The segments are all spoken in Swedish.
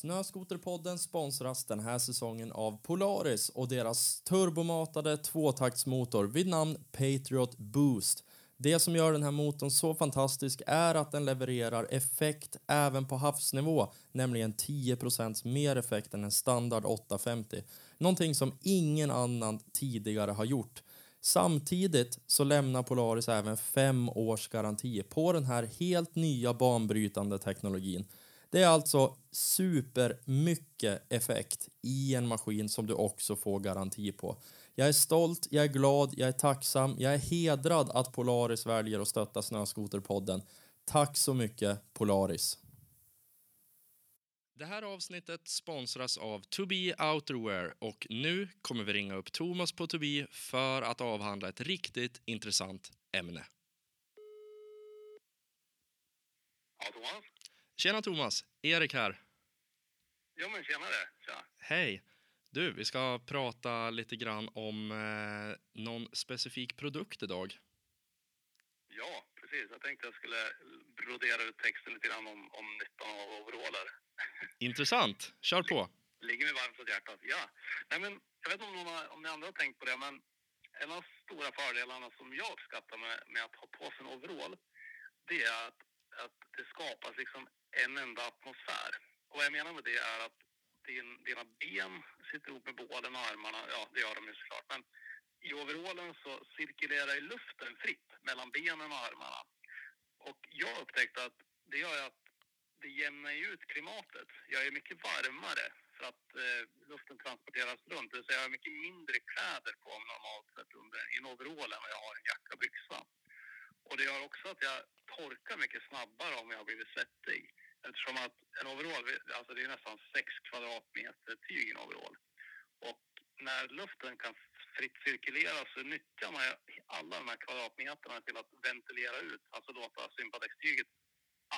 Snöskoterpodden sponsras den här säsongen av Polaris och deras turbomatade tvåtaktsmotor vid namn Patriot Boost. Det som gör den här motorn så fantastisk är att den levererar effekt även på havsnivå, nämligen 10% mer effekt än en standard 850. Någonting som ingen annan tidigare har gjort. Samtidigt så lämnar Polaris även fem års garanti på den här helt nya banbrytande teknologin. Det är alltså supermycket effekt i en maskin som du också får garanti på. Jag är stolt, jag är glad, jag är tacksam, jag är hedrad att Polaris väljer att stötta Snöskoterpodden. Tack så mycket Polaris. Det här avsnittet sponsras av To Be Outerwear och nu kommer vi ringa upp Thomas på To Be för att avhandla ett riktigt intressant ämne. Ja, Thomas? Tjena Thomas, Erik här. Jo, men tjenare. Tja. Hej! Du, vi ska prata lite grann om eh, någon specifik produkt idag. Ja, precis. Jag tänkte jag skulle brodera ut texten lite grann om, om nyttan av overaller. Intressant, kör på. Ligger mig varmt om hjärtat. Ja. Nej, men jag vet inte om, någon om ni andra har tänkt på det, men en av de stora fördelarna som jag uppskattar med, med att ha på sig en overall, det är att, att det skapas liksom en enda atmosfär. Och vad jag menar med det är att din, dina ben sitter ihop med bålen och armarna. Ja, det gör de ju såklart. Men i overallen så cirkulerar ju luften fritt mellan benen och armarna. Och jag upptäckte att det gör att det jämnar ut klimatet. Jag är mycket varmare för att eh, luften transporteras runt. Det vill säga jag har mycket mindre kläder på mig normalt sett under, i en overall än vad jag har en jacka och byxa. Och det gör också att jag torkar mycket snabbare om jag har blivit svettig. Eftersom att en overall, alltså det är nästan 6 kvadratmeter tyg i en overall. Och när luften kan fritt cirkulera så nyttjar man alla de här kvadratmeterna till att ventilera ut, alltså låta sympatextyget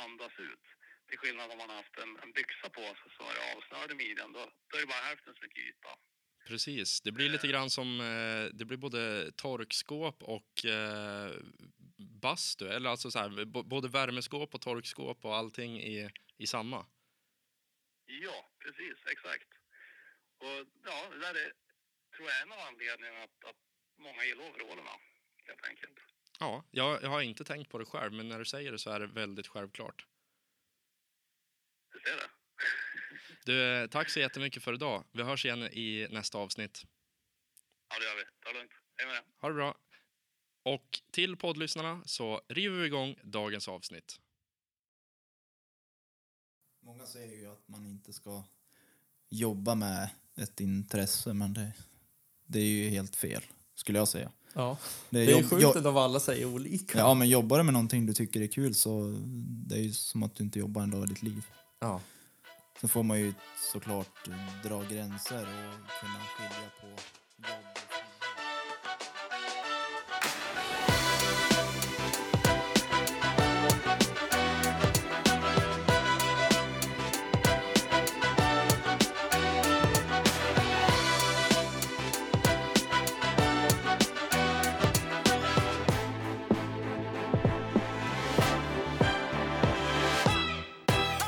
andas ut. Till skillnad om man har haft en, en byxa på sig som är avsnörd i midjan, då, då är det bara hälften så mycket yta. Precis, det blir lite grann som, eh, det blir både torkskåp och eh, bastu, eller alltså så här, både värmeskåp och torkskåp och allting i, i samma. Ja, precis, exakt. Och ja, det där är, tror jag en av anledningarna att, att många gillar overallerna, helt enkelt. Ja, jag, jag har inte tänkt på det själv, men när du säger det så är det väldigt självklart. Du ser det. Du, tack så jättemycket för idag. Vi hörs igen i nästa avsnitt. Ja, det gör vi. Ta det lugnt. Hej med det. Ha det bra. Och till poddlyssnarna så river vi igång dagens avsnitt. Många säger ju att man inte ska jobba med ett intresse, men det, det är ju helt fel, skulle jag säga. Ja, det är, det är sjukt att alla säger olika. Ja, men jobbar du med någonting du tycker är kul så det är ju som att du inte jobbar en dag i ditt liv. Ja. Sen får man ju såklart dra gränser och kunna skilja på jobb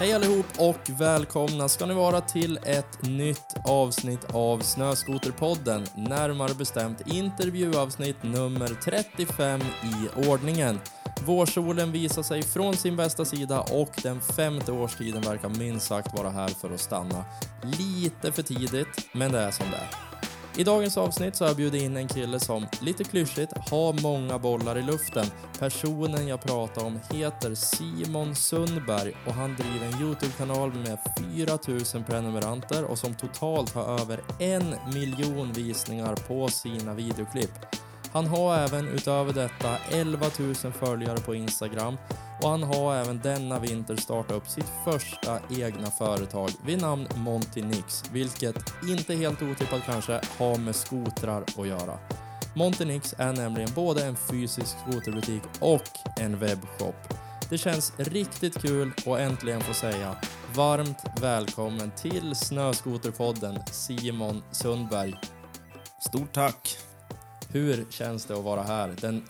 Hej allihop och välkomna ska ni vara till ett nytt avsnitt av Snöskoterpodden, närmare bestämt intervjuavsnitt nummer 35 i ordningen. Vårsolen visar sig från sin bästa sida och den femte årstiden verkar minst sagt vara här för att stanna. Lite för tidigt, men det är som det är. I dagens avsnitt så har jag bjudit in en kille som, lite klyschigt, har många bollar i luften. Personen jag pratar om heter Simon Sundberg och han driver en Youtube-kanal med 4000 prenumeranter och som totalt har över en miljon visningar på sina videoklipp. Han har även utöver detta 11 000 följare på Instagram och han har även denna vinter startat upp sitt första egna företag vid namn Monty Nix, vilket inte helt otippat kanske har med skotrar att göra. Monty Nix är nämligen både en fysisk skoterbutik och en webbshop. Det känns riktigt kul att äntligen få säga varmt välkommen till Snöskoterpodden Simon Sundberg. Stort tack! Hur känns det att vara här? Den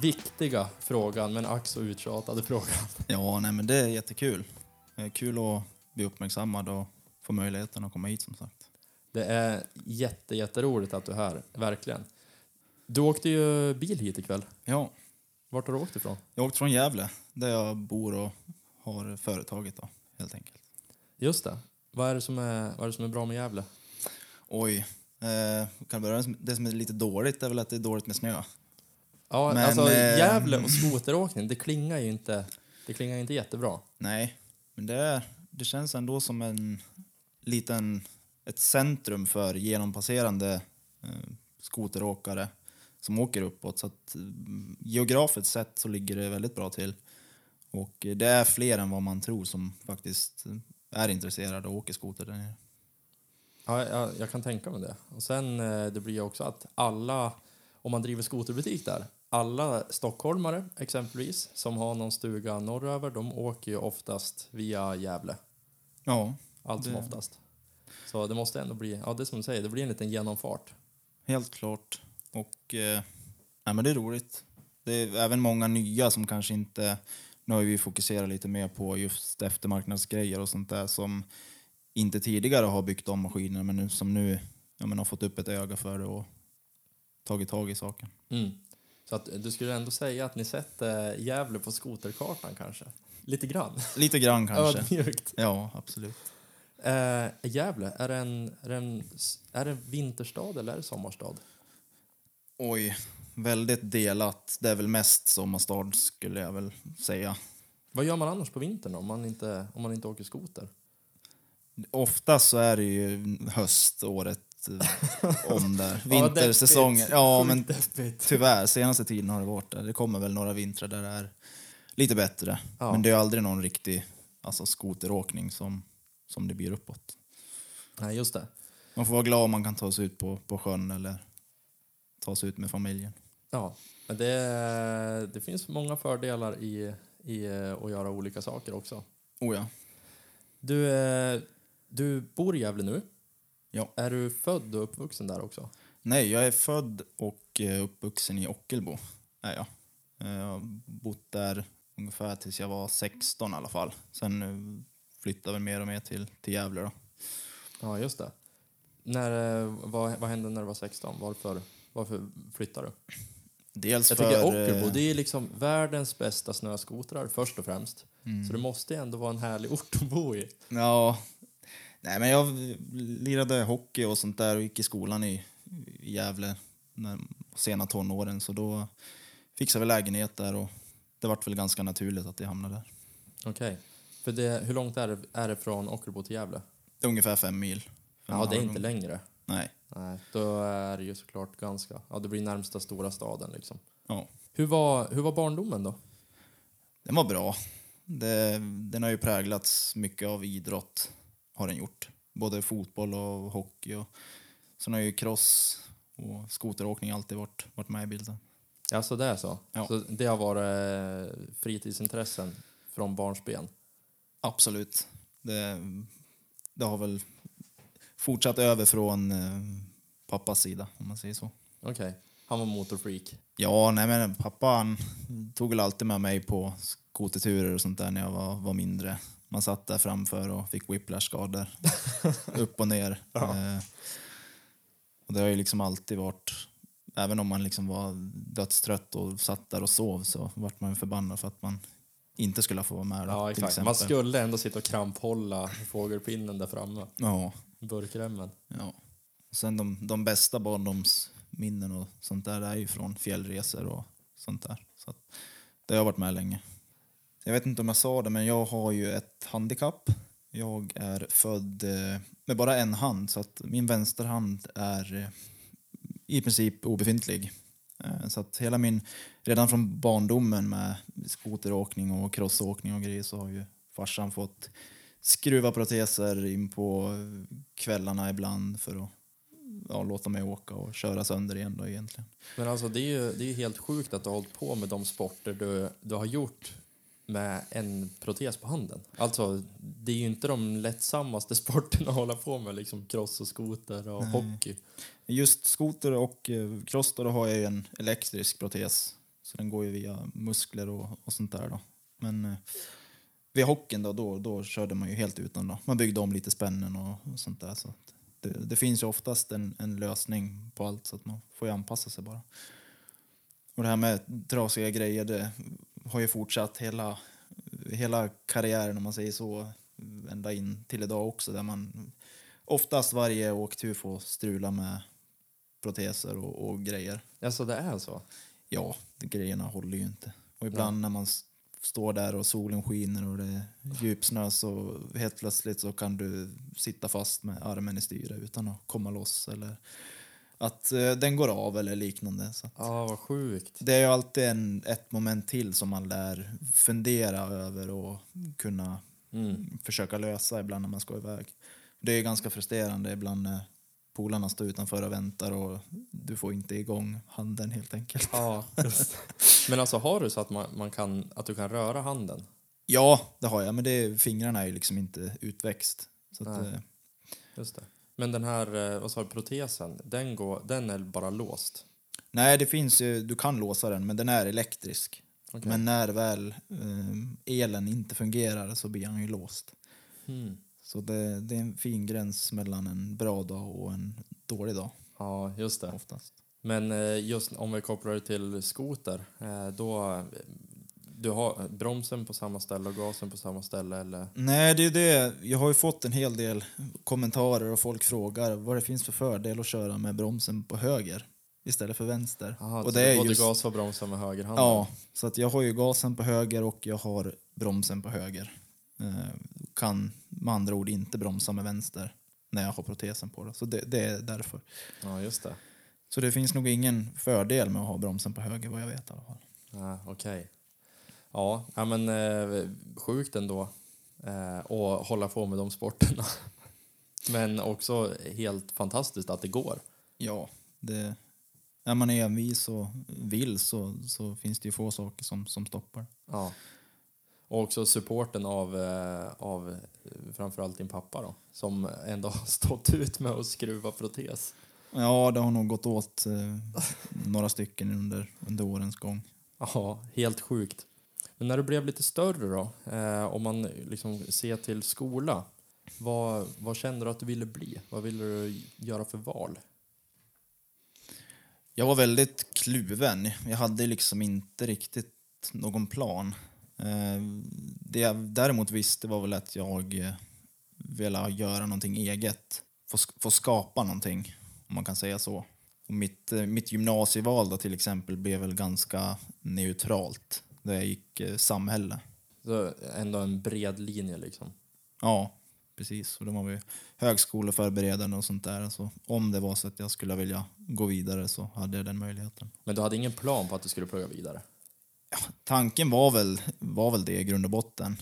viktiga frågan, men ack så uttjatade frågan. Ja, nej men det är jättekul. Det är kul att bli uppmärksammad och få möjligheten att komma hit som sagt. Det är jätte, jätteroligt att du är här, verkligen. Du åkte ju bil hit ikväll. Ja, Vart har du åkt ifrån? jag åkte från Gävle där jag bor och har företaget då, helt enkelt. Just det. Vad är det som är, vad är, det som är bra med Gävle? Oj, eh, kan börja med det som är lite dåligt är väl att det är dåligt med snö. Ja, Men, alltså eh, Gävle och skoteråkning, det klingar ju inte, det klingar inte jättebra. Nej, men det, är, det känns ändå som en liten, ett centrum för genompasserande eh, skoteråkare som åker uppåt. Så att mm, geografiskt sett så ligger det väldigt bra till. Och eh, det är fler än vad man tror som faktiskt eh, är intresserade och åker skoter där nere. Ja, jag, jag kan tänka mig det. Och sen eh, det blir ju också att alla, om man driver skoterbutik där, alla stockholmare exempelvis som har någon stuga norröver, de åker ju oftast via Gävle. Ja, Allt som Det- oftast. Så det måste ändå bli, ja det som du säger, det blir en liten genomfart. helt klart. Och eh, nej, men det är roligt. Det är även många nya som kanske inte... Nu har vi fokuserat lite mer på just eftermarknadsgrejer och sånt där som inte tidigare har byggt om maskiner men nu, som nu ja, men har fått upp ett öga för det och tagit tag i saken. Mm. Så att du skulle ändå säga att ni sätter Gävle på skoterkartan kanske? Lite grann. Lite grann kanske. Ödmjukt. Ja, absolut. Eh, Gävle, är det, en, är, det en, är det en vinterstad eller är det sommarstad? Oj, väldigt delat. Det är väl mest sommarstad skulle jag väl säga. Vad gör man annars på vintern om man inte, om man inte åker skoter? Oftast så är det ju höst året eh, om där. Vintersäsongen. Ja, men tyvärr, senaste tiden har det varit det. Det kommer väl några vintrar där det är lite bättre. Ja. Men det är aldrig någon riktig alltså, skoteråkning som, som det blir uppåt. Nej, just det. Man får vara glad om man kan ta sig ut på, på sjön eller ta sig ut med familjen. Ja, men det, det finns många fördelar i, i att göra olika saker också. Oh ja. Du, eh, du bor i Gävle nu. Ja. Är du född och uppvuxen där också? Nej, jag är född och eh, uppvuxen i Ockelbo. Är jag. Eh, Jag har bott där ungefär tills jag var 16 i alla fall. Sen eh, flyttade vi mer och mer till, till Gävle då. Ja, just det. När, vad, vad hände när du var 16? Varför, varför flyttade du? Dels Jag för... tycker Ockelbo, det är liksom världens bästa snöskotrar först och främst. mm. Så det måste ju ändå vara en härlig ort att bo i. Ja, nej men jag lirade hockey och sånt där och gick i skolan i, i Gävle när, sena tonåren så då fixade vi lägenhet där och det vart väl ganska naturligt att jag hamnade där. Okej. För det, hur långt är det, är det från Ockelbo till Gävle? Ungefär fem mil. Fem Ja, det är inte längre. Nej, Nej, då är det ju såklart ganska... Ja, det blir närmsta stora staden liksom. ja. Hur var, hur var barndomen då? Den var bra. Det, den har ju präglats mycket av idrott, har den gjort. Både fotboll och hockey. Och, sen har ju cross och skoteråkning alltid varit, varit med i bilden. Ja, så det är så? Ja. Så det har varit eh, fritidsintressen från barnsben? Absolut. Det, det har väl fortsatt över från eh, pappas sida, om man säger så. Okej. Han var motorfreak? Ja, nej men pappa han tog väl alltid med mig på skoterturer och sånt där när jag var, var mindre. Man satt där framför och fick whiplash-skador. upp och ner. Ja. Eh, och det har ju liksom alltid varit, även om man liksom var dödstrött och satt där och sov så vart man förbannad för att man inte skulle få vara med. Då, Ja, exakt. Man skulle ändå sitta och kramphålla fågelpinnen där framme. Ja, Burkremmen. ja. Sen de, de bästa barndomsminnen och sånt där är ju från fjällresor och sånt där. Så det har jag varit med länge. Jag vet inte om jag sa det, men jag har ju ett handikapp. Jag är född eh, med bara en hand, så att min vänsterhand är eh, i princip obefintlig. Eh, så att hela min, redan från barndomen med skoteråkning och crossåkning och grejer så har ju farsan fått skruva proteser in på kvällarna ibland för att ja, låta mig åka och köra sönder igen då egentligen. Men alltså det är ju det är helt sjukt att du har hållit på med de sporter du, du har gjort med en protes på handen. Alltså, det är ju inte de lättsammaste sporterna att hålla på med, liksom cross och skoter och Nej. hockey. Just skoter och eh, cross då, då har jag ju en elektrisk protes. Så den går ju via muskler och, och sånt där då. Men eh, vid hockeyn då, då, då körde man ju helt utan då. Man byggde om lite spännen och, och sånt där. Så det, det finns ju oftast en, en lösning på allt så att man får ju anpassa sig bara. Och det här med trasiga grejer, det har ju fortsatt hela, hela karriären om man säger så, ända in till idag också där man oftast varje åktur får strula med proteser och, och grejer. Alltså det är så? Ja, grejerna håller ju inte. Och ibland när man står där och solen skiner och det är djupsnö så helt plötsligt så kan du sitta fast med armen i styret utan att komma loss eller att eh, den går av eller liknande. Så Ja, vad sjukt. det är ju alltid en, ett moment till som man lär fundera över och kunna Mm. försöka lösa ibland när man ska iväg. Det är ganska frustrerande ibland när polarna står utanför och väntar och du får inte igång handen helt enkelt. Ja. Men alltså har du så att, man, man kan, att du kan röra handen? Ja, det har jag, men det, fingrarna är ju liksom inte utväxt. Så att, eh, Just det. Men den här, eh, vad sa du, protesen, den, går, den är bara låst? nej, det finns ju, du kan låsa den, men den är elektrisk. Okej. Men när väl eh, elen inte fungerar så blir han ju låst. Mm. Så det, det är en fin gräns mellan en bra dag och en dålig dag Ja, just det. oftast. Men eh, just om vi kopplar det till skoter, då... Du har bromsen på samma ställe och gasen på samma ställe, eller? Nej, det är det. Jag har ju fått en hel del kommentarer och folk frågar vad det finns för fördel att köra med bromsen på höger istället för vänster. Aha, och det är både just, gas och bromsar med högerhanden? Ja, så att jag har ju gasen på höger och jag har bromsen på höger. Eh, kan med andra ord inte bromsa med vänster när jag har protesen på. Det. Så det, det är därför. Ja, just det. Så det finns nog ingen fördel med att ha bromsen på höger vad jag vet i alla fall. Ja, Okej. Ja, ja, men eh, sjukt ändå eh, att hålla på med de sporterna. Men också helt fantastiskt att det går. Ja, det, är man envis och vill så, så finns det ju få saker som, som stoppar. Ja. Och också supporten av, eh, av framförallt din pappa då, som ändå har stått ut med att skruva protes. Ja, det har nog gått åt eh, några stycken under, under årens gång. Ja, helt sjukt. Men när du blev lite större då, eh, om man liksom ser till skola, vad, vad kände du att du ville bli? Vad ville du göra för val? Jag var väldigt kluven. Jag hade liksom inte riktigt någon plan. Eh, det jag däremot visste var väl att jag eh, ville göra någonting eget. Få, få skapa någonting, om man kan säga så. Och mitt, eh, mitt gymnasieval då till exempel blev väl ganska neutralt. Där jag gick eh, samhälle. Så ändå en bred linje liksom. Ja, precis. Och de var vi högskoleförberedande och sånt där. Så om det var så att jag skulle vilja gå vidare så hade jag den möjligheten. Men du hade ingen plan på att du skulle plugga vidare? Tanken var väl, var väl det i grund och botten.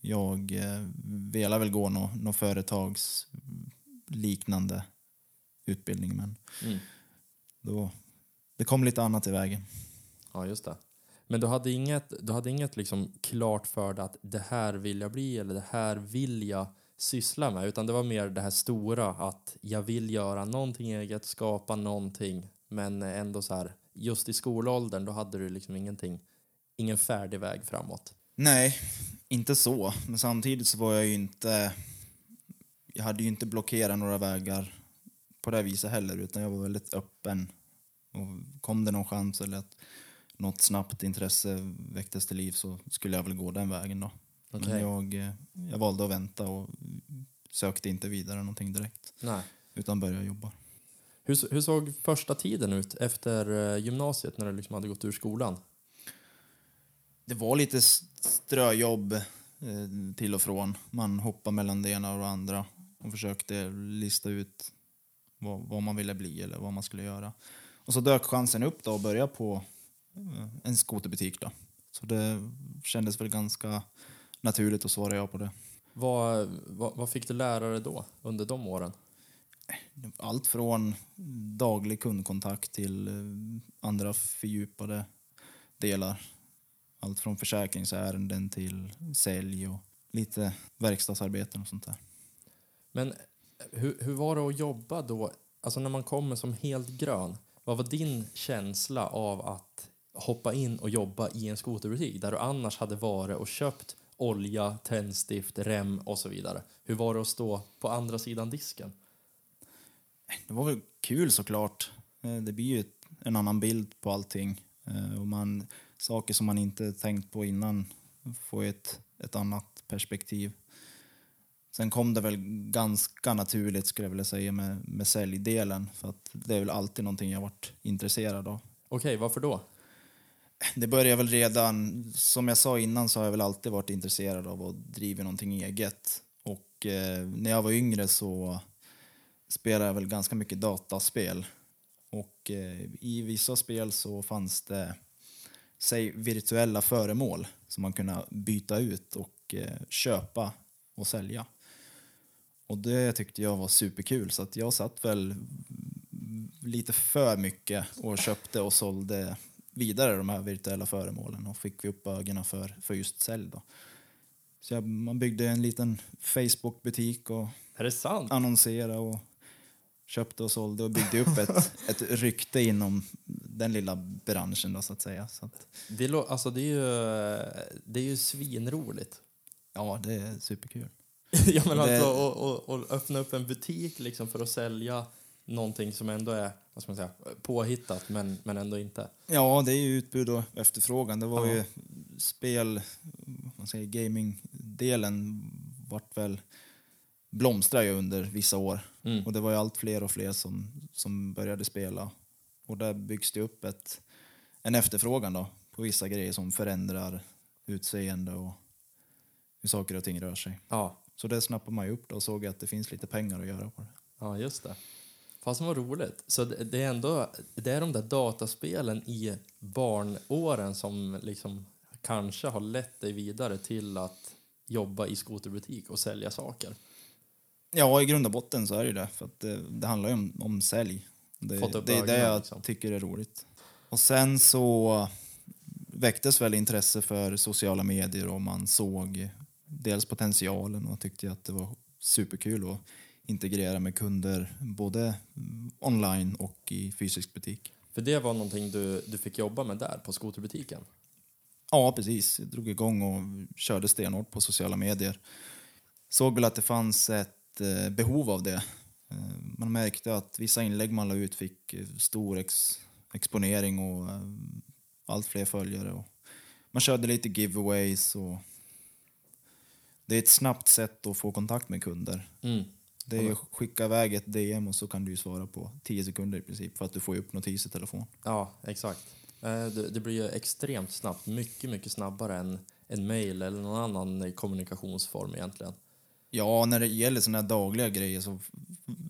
Jag eh, ville väl gå någon nå företagsliknande utbildning men Mm. då, det kom lite annat i vägen. Ja, just det. Men du hade inget, du hade inget liksom klart för dig att det här vill jag bli eller det här vill jag syssla med, utan det var mer det här stora att jag vill göra någonting eget, skapa någonting, men ändå så här, just i skolåldern, då hade du liksom ingenting, ingen färdig väg framåt. Nej, inte så. Men samtidigt så var jag ju inte... Jag hade ju inte blockerat några vägar på det viset heller utan jag var väldigt öppen. Och kom det någon chans eller att något snabbt intresse väcktes till liv så skulle jag väl gå den vägen då. Okej. Men jag, eh, jag valde att vänta och sökte inte vidare någonting direkt Nej. utan började jobba. Hur, hur såg första tiden ut efter eh, gymnasiet när du liksom hade gått ur skolan? Det var lite ströjobb eh, till och från. Man hoppade mellan det ena och det andra och försökte lista ut vad, vad man ville bli eller vad man skulle göra. Och så dök chansen upp då och börja på en skoterbutik då. Så det kändes väl ganska naturligt att svara ja på det. Vad, vad, vad fick du lära dig då, under de åren? Allt från daglig kundkontakt till eh, andra fördjupade delar. Allt från försäkringsärenden till sälj och lite verkstadsarbeten och sånt där. Men hur, hur var det att jobba då, alltså när man kommer som helt grön? Vad var din känsla av att hoppa in och jobba i en skoterbutik där du annars hade varit och köpt olja, tändstift, rem och så vidare. Hur var det att stå på andra sidan disken? Det var väl kul såklart. Eh, Det blir ju en annan bild på allting. Eh, Och man, saker som man inte tänkt på innan får ett, ett annat perspektiv. Sen kom det väl ganska naturligt skulle jag vilja säga med, med säljdelen. För att det är väl alltid någonting jag varit intresserad av. Okej, varför då? Det börjar väl redan, som jag sa innan så har jag väl alltid varit intresserad av att driva någonting eget. Och eh, när jag var yngre så spelade jag väl ganska mycket dataspel. Och eh, i vissa spel så fanns det, säg virtuella föremål som man kunde byta ut och eh, köpa och sälja. Och det tyckte jag var superkul så att jag satt väl lite för mycket och köpte och sålde vidare de här virtuella föremålen och fick vi upp ögonen för, för just sälj. Då. Så jag, man byggde en liten Facebook-butik och annonserade och köpte och sålde och byggde upp ett, ett rykte inom den lilla branschen då så att säga. Så att, Det, alltså, det, är ju, det är ju svinroligt. ja, det är superkul. ja, men Det- alltså, och, och, och öppna upp en butik liksom för att sälja någonting som ändå är vad ska man säga, påhittat, men, men ändå inte. Ja, det är ju utbud och efterfrågan. Det var Ja. ju spel, man säger gaming-delen vart väl blomstrade ju under vissa år. Mm. Och det var ju allt fler och fler som, som började spela. Och där byggs det upp ett, en efterfrågan då på vissa grejer som förändrar utseende och hur saker och ting rör sig. Ja, Så det snappade man ju upp då och såg att det finns lite pengar att göra på det. ja, just det. Fast vad roligt. Så det, det är ändå det är de där dataspelen i barnåren som liksom kanske har lett dig vidare till att jobba i skoterbutik och sälja saker. Ja, i grund och botten så är det det. För att det, det handlar ju om, om sälj. Det, det är det jag liksom. tycker är roligt. Och sen så väcktes väl intresse för sociala medier och man såg dels potentialen och tyckte att det var superkul att integrera med kunder både online och i fysisk butik. För det var någonting du, du fick jobba med där på skoterbutiken. Ja, precis. Jag drog igång och körde stenhårt på sociala medier. Såg väl att det fanns ett eh, behov av det. Eh, man märkte att vissa inlägg man la ut fick eh, stor ex exponering och allt fler följare. Och man körde lite giveaways och det är ett snabbt sätt att få kontakt med kunder. Mm. Det är att skicka iväg ett DM och så kan du svara på 10 sekunder i princip för att du får ju upp notis i telefon. Ja, exakt. Eh, Det, det blir ju extremt snabbt, mycket, mycket snabbare än en mail eller någon annan kommunikationsform egentligen. Ja, när det gäller såna här dagliga grejer så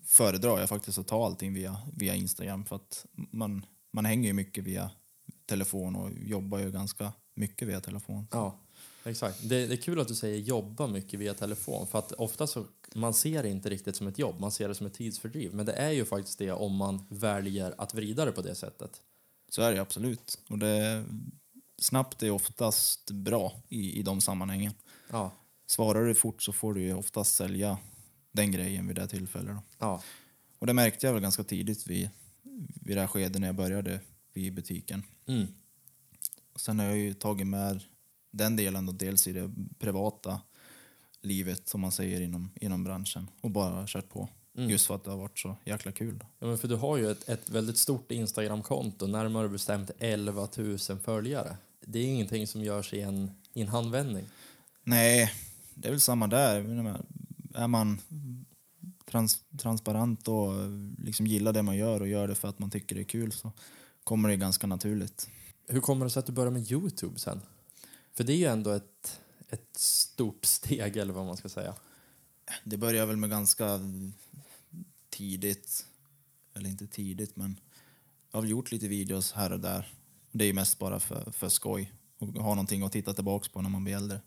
föredrar jag faktiskt att ta allting via, via Instagram för att man, man hänger ju mycket via telefon och jobbar ju ganska mycket via telefon. Ja, exakt. Det, det är kul att du säger jobba mycket via telefon för att ofta så man ser det inte riktigt som ett jobb, man ser det som ett tidsfördriv. Men det är ju faktiskt det om man väljer att vrida det på det sättet. Så är det absolut. Och det, snabbt är oftast bra i, i de sammanhangen. Ja, Svarar du fort så får du ju oftast sälja den grejen vid det tillfället. Då. ja, Och det märkte jag väl ganska tidigt vid, vid det här skedet när jag började vid butiken. mm. Och sen har jag ju tagit med den delen då, dels i det privata livet som man säger inom, inom branschen och bara kört på. Mm. Just för att det har varit så jäkla kul. Då. ja men för du har ju ett, ett väldigt stort Instagramkonto, närmare bestämt 11 000 följare. Det är ingenting som görs i en, i en handvändning. Nej, det är väl samma där. Är man trans, transparent och liksom gillar det man gör och gör det för att man tycker det är kul så kommer det ganska naturligt. Hur kommer det sig att du började med Youtube sen? För det är ju ändå ett, ett stort steg, eller vad man ska säga. Det började väl med ganska tidigt, eller inte tidigt men jag har gjort lite videos här och där. Det är ju mest bara för, för skoj och ha någonting att titta tillbaks på när man blir äldre.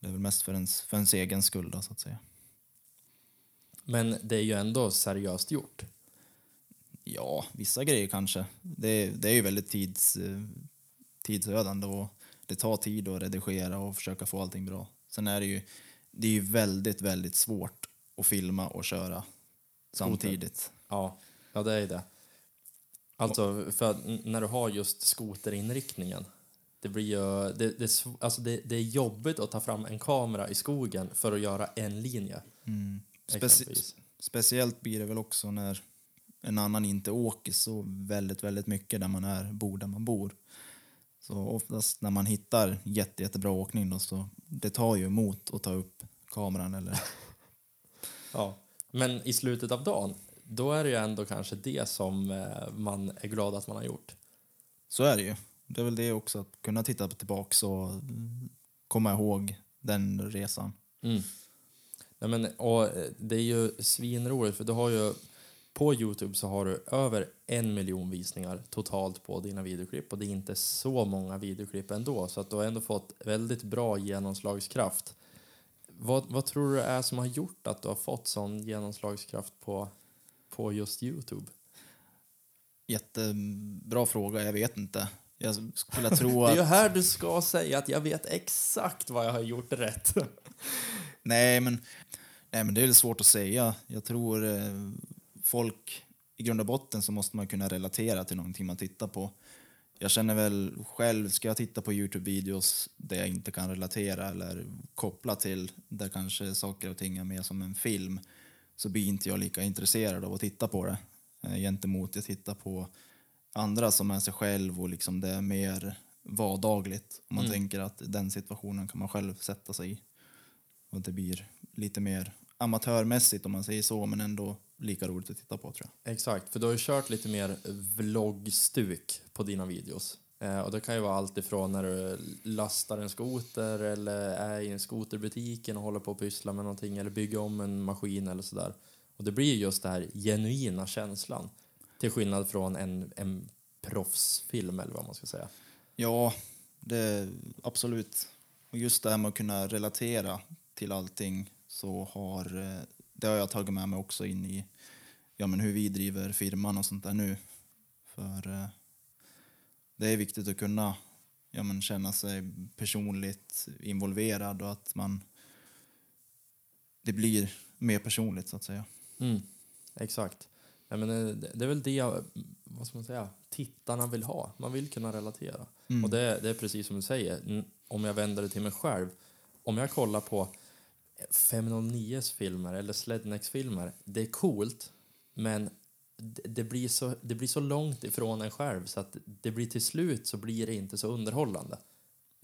Det är väl mest för ens, för ens egen skull då, så att säga. Men det är ju ändå seriöst gjort. Ja, vissa grejer kanske. Det, det är ju väldigt tids, eh, tidsödande och det tar tid att redigera och försöka få allting bra. Sen är det ju, det är ju väldigt, väldigt svårt att filma och köra samtidigt. Ja, ja det är det. Alltså, för när du har just skoterinriktningen Det blir ju, det, det, alltså det, det är jobbigt att ta fram en kamera i skogen för att göra en linje. Mm. Speci- exempelvis. speciellt blir det väl också när en annan inte åker så väldigt, väldigt mycket där man är, bor där man bor. Så oftast när man hittar jätte, jättebra åkning då, så det tar ju emot att ta upp kameran eller Ja. Men i slutet av dagen, då är det ju ändå kanske det som eh, man är glad att man har gjort. så är det ju. Det är väl det också, att kunna titta tillbaka och mm, komma ihåg den resan. Mm. Nej, men, och eh, det är ju svinroligt för du har ju på Youtube så har du över en miljon visningar totalt på dina videoklipp och det är inte så många videoklipp ändå så att du har ändå fått väldigt bra genomslagskraft. Vad, vad tror du är som har gjort att du har fått sån genomslagskraft på, på just Youtube? Jättebra fråga, jag vet inte. Jag skulle tro Det är ju att... här du ska säga att jag vet exakt vad jag har gjort rätt. Nej men, nej, men det är svårt att säga. Jag tror eh, folk, i grund och botten så måste man kunna relatera till någonting man tittar på. Jag känner väl själv, ska jag titta på Youtube-videos där jag inte kan relatera eller koppla till, där kanske saker och ting är mer som en film, så blir inte jag lika intresserad av att titta på det. Eh, gentemot jag tittar på andra som är sig själv och liksom det är mer vardagligt. Om man tänker att den situationen kan man själv sätta sig i. Och det blir lite mer amatörmässigt om man säger så, men ändå lika roligt att titta på tror jag. Exakt, för du har ju kört lite mer vloggstuk på dina videos. Eh, och det kan ju vara allt ifrån när du lastar en skoter eller är i en skoterbutiken och håller på att pyssla med någonting eller bygga om en maskin eller sådär. Och det blir ju just den här genuina känslan. Till skillnad från en, en proffsfilm eller vad man ska säga. Ja, det absolut. Och just det här med att kunna relatera till allting så har eh, det har jag tagit med mig också in i ja, men hur vi driver firman och sånt där nu. För eh, det är viktigt att kunna ja, men känna sig personligt involverad och att man det blir mer personligt så att säga. Mm, exakt. Ja, men eh, det, är väl det vad ska man säga, tittarna vill ha. Man vill kunna relatera. Mm. Och det, det är precis som du säger, om jag vänder det till mig själv. Om jag kollar på 509s filmer eller Slednex filmer, det är coolt, men det, blir så, det blir så långt ifrån en själv så att det blir till slut så blir det inte så underhållande.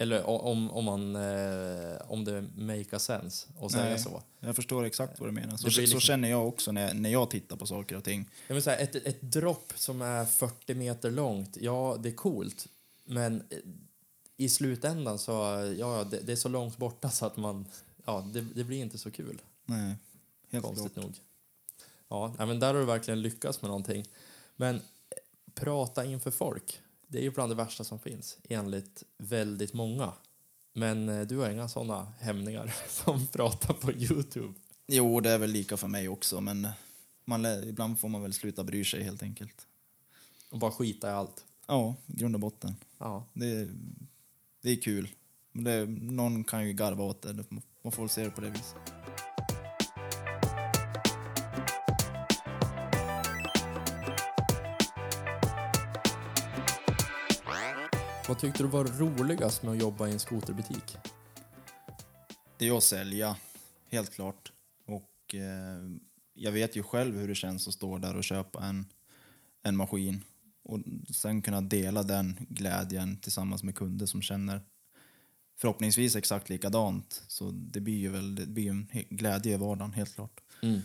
Eller om, om, man, eh, om det make a sense att säga så. Jag förstår exakt vad du menar. Så, liksom- känner jag också när, när jag tittar på saker och ting. Jag vill säga, ett, ett dropp som är 40 meter långt, ja, det är coolt. Men eh, i slutändan så, ja, det, det är så långt borta så att man, ja, det, det blir inte så kul. Nej, helt konstigt klart. nog. Ja, men där har du verkligen lyckats med någonting. Men eh, prata inför folk, det är ju bland det värsta som finns, enligt väldigt många. Men eh, du har inga sådana hämningar som pratar på Youtube. Jo, det är väl lika för mig också, men man, lä- ibland får man väl sluta bry sig helt enkelt. Och bara skita i allt. Ja, grund och botten. Ja, Det, det är kul. Men det, någon kan ju garva åt det, man får väl se det på det viset. Vad tyckte du var roligast med att jobba i en skoterbutik? Det är att sälja, helt klart. Och eh, jag vet ju själv hur det känns att stå där och köpa en, en maskin. Och sen kunna dela den glädjen tillsammans med kunder som känner förhoppningsvis exakt likadant. Så det blir ju väl det blir en glädje i vardagen, helt klart. Mm.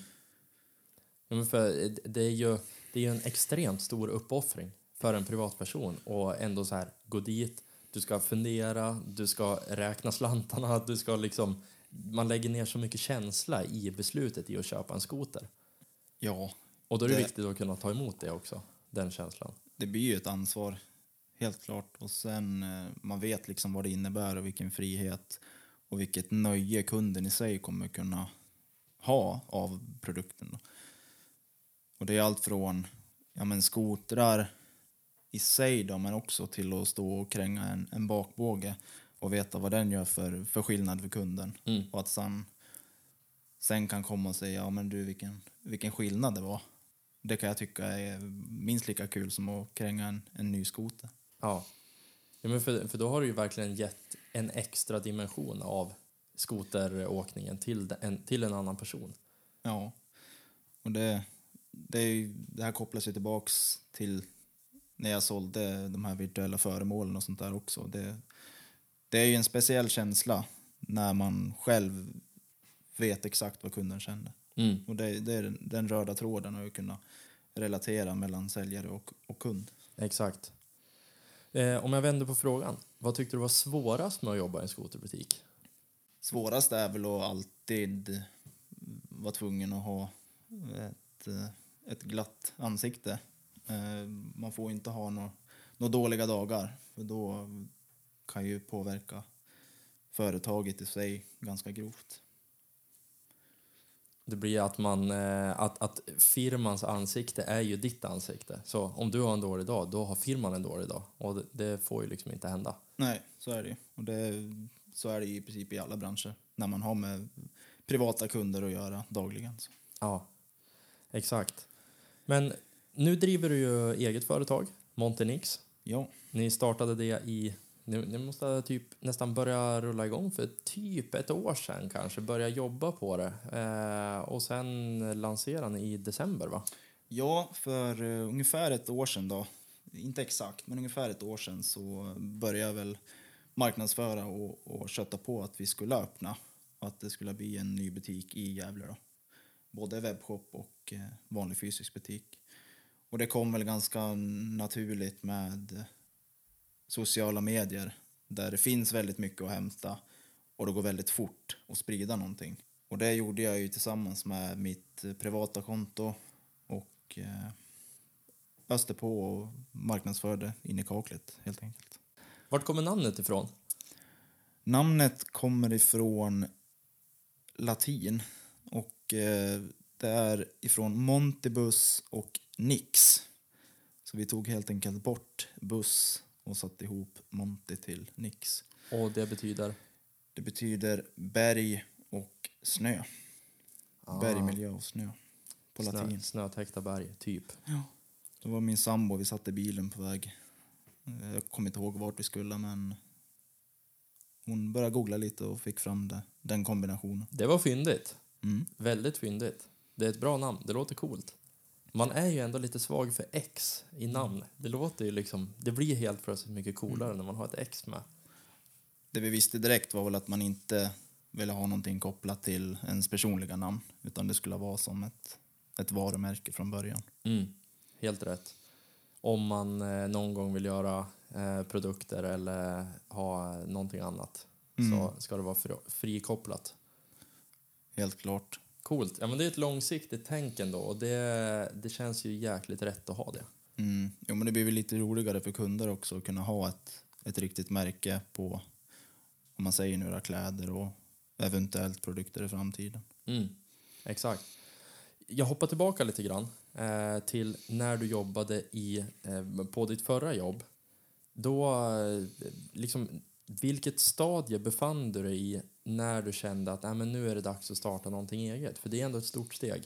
Ja, men för det är ju det är en extremt stor uppoffring för en privatperson och ändå så här gå dit, du ska fundera, du ska räkna slantarna, du ska liksom man lägger ner så mycket känsla i beslutet i att köpa en skoter. Ja, Och då är det, Det- viktigt att kunna ta emot det också, den känslan. det blir ju ett ansvar, helt klart. Och sen eh, man vet liksom vad det innebär och vilken frihet och vilket nöje kunden i sig kommer kunna ha av produkten. Och det är allt från ja, men skotrar i sig då, men också till att stå och kränga en, en bakbåge och veta vad den gör för, för skillnad för kunden. Mm. Och att sen, sen kan komma och säga, ja men du vilken, vilken skillnad det var. Det kan jag tycka är minst lika kul som att kränga en, en ny skoter. Ja. Ja, men för, för då har du ju verkligen gett en extra dimension av skoteråkningen till, en, till en annan person. Ja. Och det, det, ju- det här kopplas ju tillbaks till när jag sålde de här virtuella föremålen och sånt där också. Det, det är ju en speciell känsla när man själv vet exakt vad kunden känner. Mm. Och det, det är den, den röda tråden att kunna relatera mellan säljare och, och kund. Exakt. Eh, om jag vänder på frågan, vad tyckte du var svårast med att jobba i en skoterbutik? Svårast är väl att alltid vara tvungen att ha ett, ett glatt ansikte. Eh, Man får inte ha några några dåliga dagar, för då kan ju påverka företaget i sig ganska grovt. Det blir att man, eh, att, att firmans ansikte är ju ditt ansikte. Så om du har en dålig dag, då har firman en dålig dag. Och det, det får ju liksom inte hända. Nej, så är det ju. Och det, så är det i princip i alla branscher, när man har med privata kunder att göra dagligen. Så. Ja, exakt. Men nu driver du ju eget företag, Montenix. Ja, Ni startade det i... Ni, ni måste typ nästan börja rulla igång för typ ett år sedan kanske. Börja jobba på det. Eh, och sen lanserar ni i december va? Ja, för uh, ungefär ett år sedan då, inte exakt, men ungefär ett år sedan så började jag väl marknadsföra och, och kötta på att vi skulle öppna. Och att det skulle bli en ny butik i Gävle då. Både webbshop och eh, vanlig fysisk butik. Och det kom väl ganska naturligt med sociala medier där det finns väldigt mycket att hämta och det går väldigt fort att sprida någonting. Och det gjorde jag ju tillsammans med mitt eh, privata konto och eh, öste på och marknadsförde in i kaklet helt enkelt. Vart kommer namnet ifrån? Namnet kommer ifrån latin och eh, det är ifrån Montibus och Nix. Så vi tog helt enkelt bort buss och satte ihop Monty till Nix. Och det betyder? Det betyder berg och snö. Ah, Bergmiljö och snö på snö, latin. snötäckta berg, typ. Det var min sambo, vi satt i bilen på väg. Jag kommer inte ihåg vart vi skulle men hon började googla lite och fick fram det, den kombinationen. Det var fyndigt. Mm. Väldigt fyndigt. Det är ett bra namn. Det låter coolt. Man är ju ändå lite svag för X i namn. Det låter ju liksom... Det blir helt plötsligt mycket coolare när man har ett X med. Det vi visste direkt var väl att man inte ville ha någonting kopplat till ens personliga namn utan det skulle vara som ett, ett varumärke från början. Mm. Helt rätt. Om man eh, någon gång vill göra eh, produkter eller ha någonting annat så ska det vara fri, frikopplat. Helt klart. Coolt. Ja, men det är ett långsiktigt tänk ändå och det, det känns ju jäkligt rätt att ha det. Mm. Jo, men det blir väl lite roligare för kunder också att kunna ha ett, ett riktigt märke på, om man säger då, kläder och eventuellt produkter i framtiden. Mm, exakt. Jag hoppar tillbaka lite grann eh, till när du jobbade i, eh, på ditt förra jobb. Då, eh, liksom, vilket stadie befann du dig i när du kände att Nej, men nu är det dags att starta någonting eget? För det är ändå ett stort steg.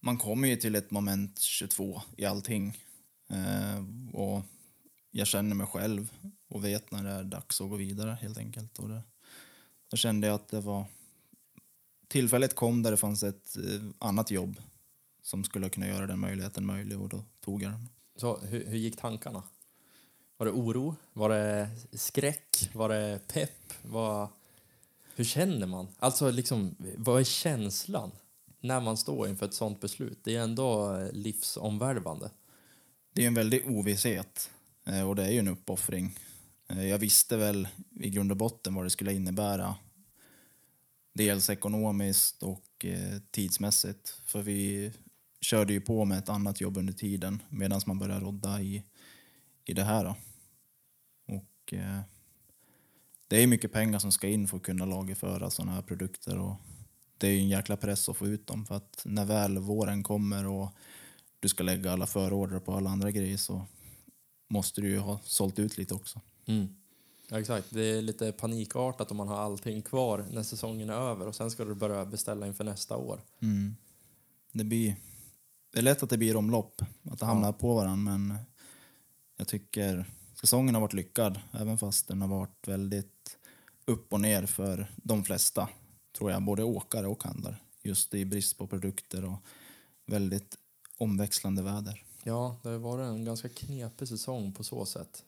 Man kommer ju till ett moment 22 i allting. Eh, och jag känner mig själv och vet när det är dags att gå vidare helt enkelt. Och det, då kände jag att det var... Tillfället kom där det fanns ett eh, annat jobb som skulle kunna göra den möjligheten möjlig och då tog jag den. Så hur, hur gick tankarna? Var det oro? Var det skräck? Var det pepp? Vad, hur känner man? Alltså, liksom, vad är känslan när man står inför ett sånt beslut? Det är ändå eh, livsomvälvande. Det är en väldig ovisshet eh, och det är ju en uppoffring. Eh, jag visste väl i grund och botten vad det skulle innebära. Dels ekonomiskt och tidsmässigt. För vi körde ju på med ett annat jobb under tiden medan man började rodda i, i det här. Då. Och det är mycket pengar som ska in för att kunna lagerföra sådana här produkter. Och det är ju en jäkla press att få ut dem för att när väl våren kommer och du ska lägga alla förorder på alla andra grejer så måste du ju ha sålt ut lite också. Mm. Ja, exakt. Det är lite panikartat om man har allting kvar när säsongen är över och sen ska du börja beställa inför nästa år. Mm. Det, blir, det är lätt att det blir omlopp, att det hamnar på varandra men jag tycker säsongen har varit lyckad, även fast den har varit väldigt upp och ner för de flesta, tror jag, både åkare och handlare. Just i brist på produkter och väldigt omväxlande väder. Ja, det har varit en ganska knepig säsong på så sätt.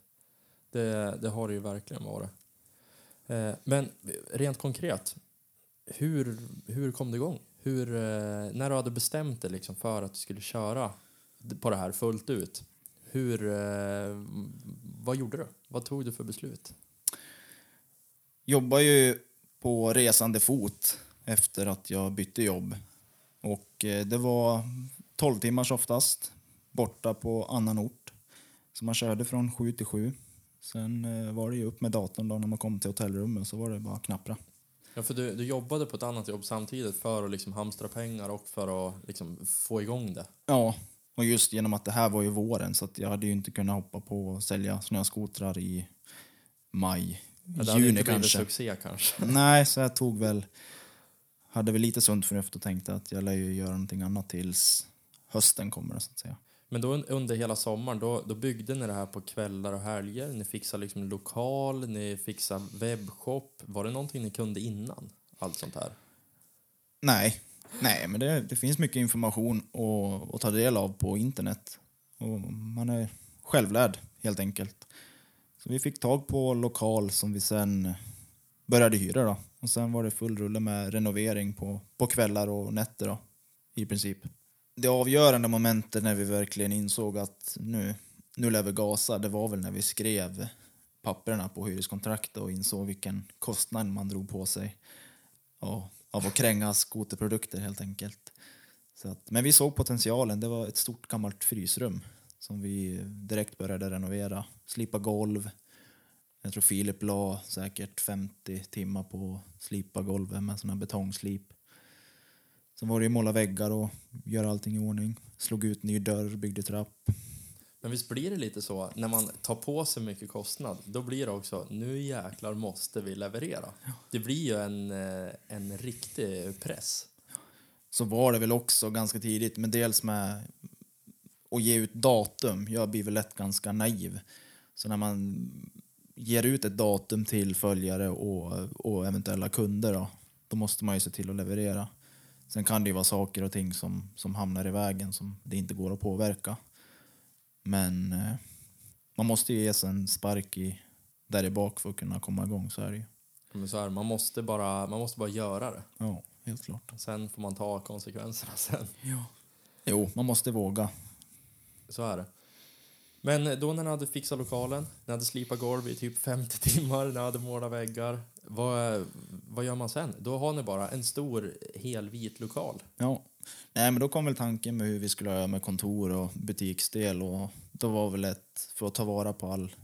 Det, det har det ju verkligen varit. Eh, men rent konkret, hur, hur kom det igång? Hur, eh, när du hade bestämt dig liksom för att du skulle köra på det här fullt ut, hur, eh, vad gjorde du? Vad tog du för beslut? Jobbar ju på resande fot efter att jag bytte jobb. Och eh, det var 12 timmars oftast, borta på annan ort. Så man körde från 7 till 7. Sen eh, var det ju upp med datorn då när man kom till hotellrummet så var det bara att knappra. Ja, för du, du jobbade på ett annat jobb samtidigt för att liksom hamstra pengar och för att liksom få igång det. Ja, och just genom att det här var ju våren så att jag hade ju inte kunnat hoppa på och sälja snöskotrar i maj, Det hade inte blivit kanske. succé kanske. Nej, så jag tog väl, hade väl lite sunt förnuft och tänkte att jag lär ju göra någonting annat tills hösten kommer så att säga. Men då un- under hela sommaren, då, då byggde ni det här på kvällar och helger. Ni fixade liksom lokal, ni fixade webbshop. Var det någonting ni kunde innan? Allt sånt här. Nej, nej men det, det finns mycket information att, att ta del av på internet. Och man är självlärd helt enkelt. Så vi fick tag på lokal som vi sen började hyra då. Och sen var det full rulle med renovering på, på kvällar och nätter då, i princip. Det avgörande momentet när vi verkligen insåg att nu, nu lär vi gasa, det var väl när vi skrev papperna på hyreskontraktet och insåg vilken kostnad man drog på sig ja, av att kränga skoterprodukter helt enkelt. Så att, men vi såg potentialen. Det var ett stort gammalt frysrum som vi direkt började renovera. Slipa golv. Jag tror Filip la säkert 50 timmar på att slipa golvet med sån här betongslip. Sen var det ju måla väggar och göra allting i ordning. Slog ut ny dörr, byggde trapp. Men visst blir det lite så, när man tar på sig mycket kostnad, då blir det också, nu jäklar måste vi leverera. Det blir ju en, eh, en riktig press. så var det väl också ganska tidigt, men dels med att ge ut datum. Jag blir väl lätt ganska naiv. Så när man ger ut ett datum till följare och, och eventuella kunder då, då måste man ju se till att leverera. Sen kan det ju vara saker och ting som, som hamnar i vägen som det inte går att påverka. Men eh, man måste ju ge sig en spark i, där i bak för att kunna komma igång, så är det ju. Men så här, man, måste bara, man måste bara göra det. Ja, helt klart. Sen får man ta konsekvenserna sen. Jo, man måste våga. Så är det. Men då när ni hade fixat lokalen, ni hade slipat golv i typ 50 timmar, ni hade målat väggar. Vad, vad gör man sen? Då har ni bara en stor helvit lokal. Ja. Nej, men då kom väl tanken med hur vi skulle göra med kontor och butiksdel och då var väl ett, för att ta vara på all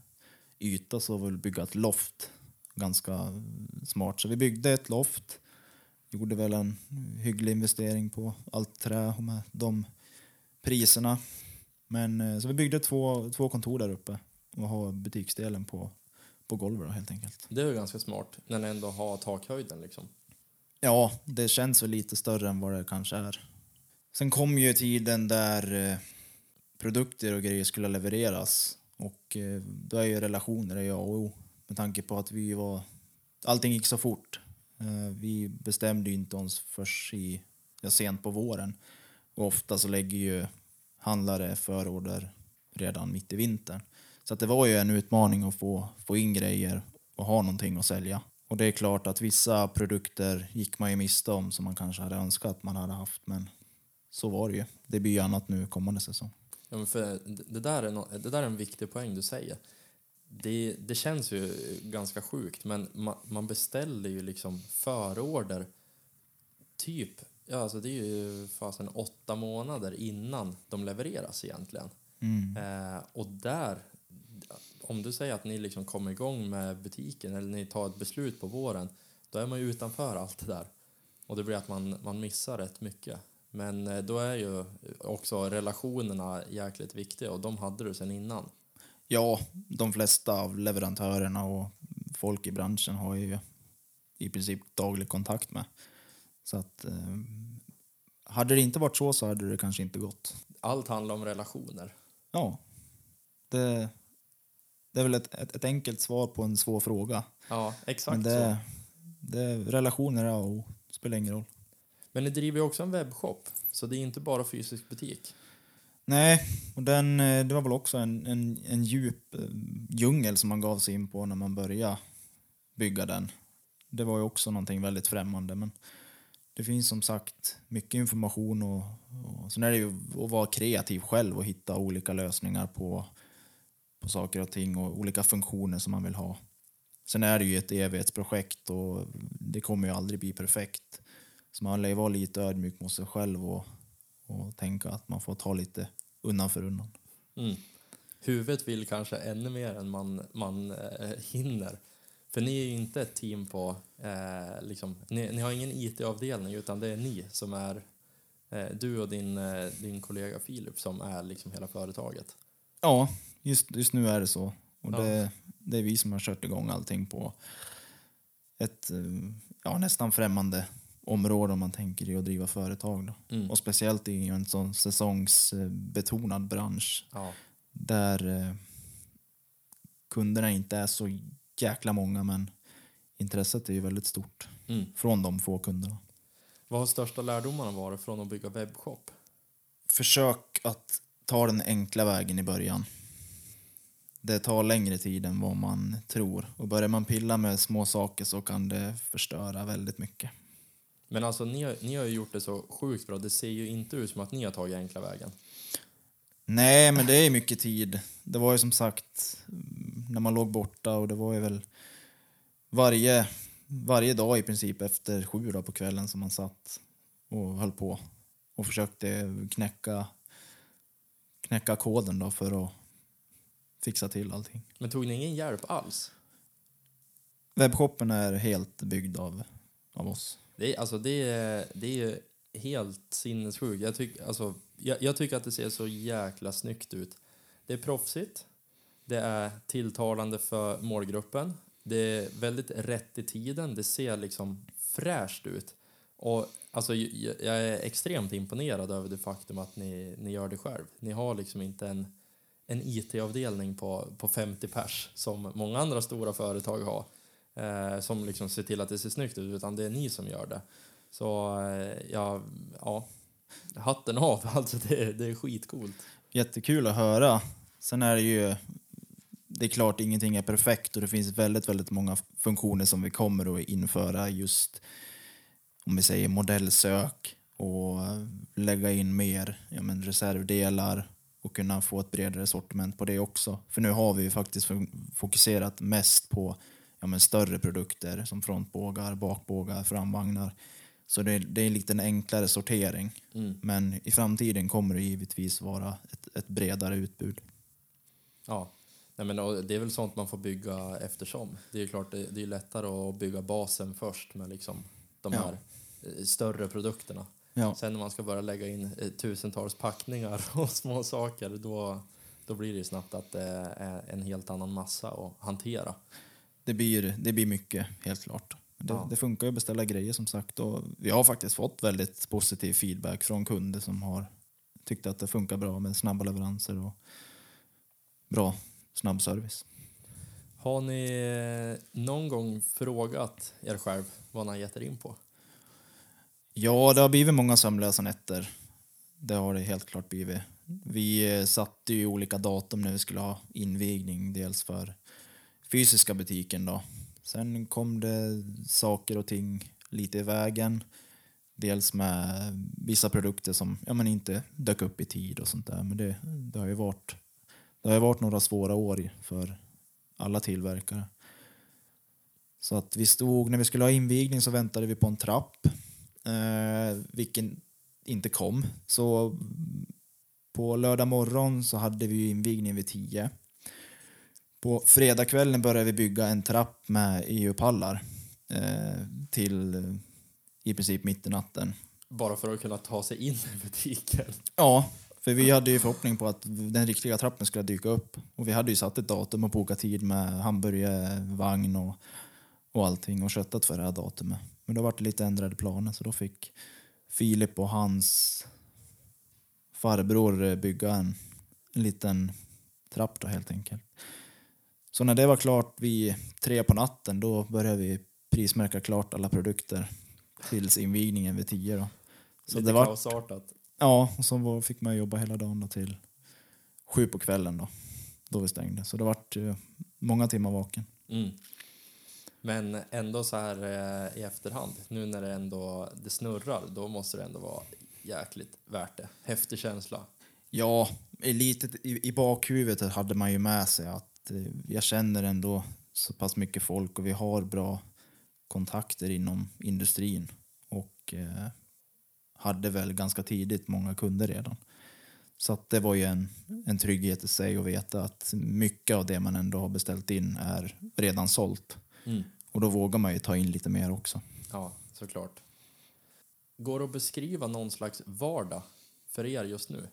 yta så var väl bygga ett loft ganska smart. Så vi byggde ett loft, gjorde väl en hygglig investering på allt trä och med de priserna. Men eh, så vi byggde två, två kontor där uppe och har butiksdelen på, på golvet då, helt enkelt. Det är ju ganska smart när ni ändå har takhöjden liksom. Ja, det känns väl lite större än vad det kanske är. Sen kom ju tiden där eh, produkter och grejer skulle levereras. Och eh, då är ju relationer är A och O. Med tanke på att vi var... Allting gick så fort. Vi bestämde ju inte oss först i, ja, sent på våren. Och ofta så lägger ju handlare förorder redan mitt i vintern. Så att det var ju en utmaning att få, få in grejer och ha någonting att sälja. Och det är klart att vissa produkter gick man ju miste om som man kanske hade önskat att man hade haft. Men så var det ju. Det blir ju annat nu kommande säsong. Ja, men för det, där är no, det där är en viktig poäng du säger. Det, det känns ju ganska sjukt, men man, man beställer ju liksom förorder typ, ja alltså det är ju fasen åtta månader innan de levereras egentligen. Mm. Eh, och där, om du säger att ni liksom kommer igång med butiken eller ni tar ett beslut på våren, då är man ju utanför allt det där. Och det blir att man, man missar rätt mycket. Men eh, då är ju också relationerna jäkligt viktiga och de hade du sen innan. Ja, de flesta av leverantörerna och folk i branschen har ju i princip daglig kontakt med. Så att eh, hade det inte varit så så hade det kanske inte gått. Allt handlar om relationer. Ja, det, det är väl ett, ett, ett enkelt svar på en svår fråga. Ja, exakt Men det, det, relationer är A och spelar ingen roll. Men ni driver ju också en webbshop, så det är inte bara fysisk butik. Nej, och den, eh, det var väl också en, en, en djup eh, djungel som man gav sig in på när man började bygga den. Det var ju också någonting väldigt främmande. Men det finns som sagt mycket information och, och sen är det ju att vara kreativ själv och hitta olika lösningar på, på saker och ting och olika funktioner som man vill ha. Sen är det ju ett evighetsprojekt och det kommer ju aldrig bli perfekt. Så man lär ju vara lite ödmjuk mot sig själv och, och tänka att man får ta lite undan för undan. Mm. Huvudet vill kanske ännu mer än man, man eh, hinner. För ni är ju inte ett team på, eh, liksom, ni, ni har ingen IT-avdelning utan det är ni som är, eh, du och din, eh, din kollega Filip som är liksom hela företaget. Ja, just, just nu är det så. Och Ja. det, det är vi som har kört igång allting på ett eh, ja, nästan främmande område om man tänker i att driva företag. Då. Mm. Och speciellt i en sån säsongsbetonad bransch Ja. där eh, kunderna inte är så jäkla många men intresset är ju väldigt stort Mm. från de få kunderna. Vad har största lärdomarna varit från att bygga webbshop? Försök att ta den enkla vägen i början. Det tar längre tid än vad man tror. Och börjar man pilla med små saker så kan det förstöra väldigt mycket. Men alltså ni har, ni har ju gjort det så sjukt bra. Det ser ju inte ut som att ni har tagit enkla vägen. Nej, men det är mycket tid. Det var ju som sagt mm, när man låg borta och det var ju väl varje, varje dag i princip efter sju då på kvällen som man satt och höll på och försökte knäcka, knäcka koden då för att fixa till allting. Men tog ni ingen hjälp alls? Webbshoppen är helt byggd av, av oss. Det är, alltså det är, det är ju helt sinnessjukt. Jag, tyck, alltså, jag, jag tycker att det ser så jäkla snyggt ut. Det är proffsigt. Det är tilltalande för målgruppen. Det är väldigt rätt i tiden. Det ser liksom fräscht ut. Och alltså, jag, jag är extremt imponerad över det faktum att ni, ni gör det själv. Ni har liksom inte en, en IT-avdelning på, på 50 pers som många andra stora företag har eh, som liksom ser till att det ser snyggt ut, utan det är ni som gör det. Så eh, ja, ja, hatten av, alltså det, det är skitcoolt. Jättekul att höra. Sen är det ju, det är klart ingenting är perfekt och det finns väldigt, väldigt många funktioner som vi kommer att införa just om vi säger modellsök och eh, lägga in mer ja, men reservdelar och kunna få ett bredare sortiment på det också. För nu har vi ju faktiskt fokuserat mest på ja, men större produkter som frontbågar, bakbågar, framvagnar. Så det, det är en enklare sortering. Mm. Men i framtiden kommer det givetvis vara ett, ett bredare utbud. Ja, Nej, men, det är väl sånt man får bygga eftersom. Det är ju klart, det, det är lättare att bygga basen först med liksom de här eh, större produkterna. Ja, Sen när man ska börja lägga in eh, tusentals packningar och små saker, då, då blir det ju snabbt att det är en helt annan massa att hantera. det blir, det blir mycket, helt klart. Det, Ja. det funkar ju att beställa grejer som sagt och vi har faktiskt fått väldigt positiv feedback från kunder som har tyckt att det funkar bra med snabba leveranser och bra snabb service. Har ni eh, någon gång frågat er själv vad ni har gett er in på? Ja, det har blivit många sömnlösa nätter. Det har det helt klart blivit. Vi eh, satte ju olika datum när vi skulle ha invigning, dels för fysiska butiken då. Sen kom det saker och ting lite i vägen. Dels med vissa produkter som ja, men inte dök upp i tid och sånt där. Men det, det har ju varit, det har varit några svåra år för alla tillverkare. Så att vi stod, när vi skulle ha invigning så väntade vi på en trapp eh, vilken inte kom. Så på lördag morgon så hade vi invigning vid 10. På fredagskvällen började vi bygga en trapp med EU-pallar eh, till eh, i princip mitt i natten. Bara för att kunna ta sig in i butiken. Ja, för vi hade ju förhoppning på att den riktiga trappen skulle dyka upp. Och vi hade ju satt ett datum och bokat tid med hamburgare, vagn och, och allting och köttat för det här datumet. Men då var det lite ändrade planer så då fick Filip och hans farbror bygga en, en liten trapp då helt enkelt. Så när det var klart vid tre på natten, då började vi prismärka klart alla produkter tills invigningen vid tio. Då. Så Lite det var, kaosartat. ja, och så fick man jobba hela dagen då till sju på kvällen då, då vi stängde. Så det vart många timmar vaken. Mm. Men ändå så här eh, i efterhand, nu när det ändå det snurrar, då måste det ändå vara jäkligt värt det. Häftig känsla. Ja, i, litet, i, i bakhuvudet hade man ju med sig att eh, jag känner ändå så pass mycket folk och vi har bra kontakter inom industrin och eh, hade väl ganska tidigt många kunder redan. Så det var ju en, en trygghet i sig att veta att mycket av det man ändå har beställt in är redan sålt. Mm. Och då vågar man ju ta in lite mer också. Ja, såklart. Går det att beskriva någon slags vardag för er just nu?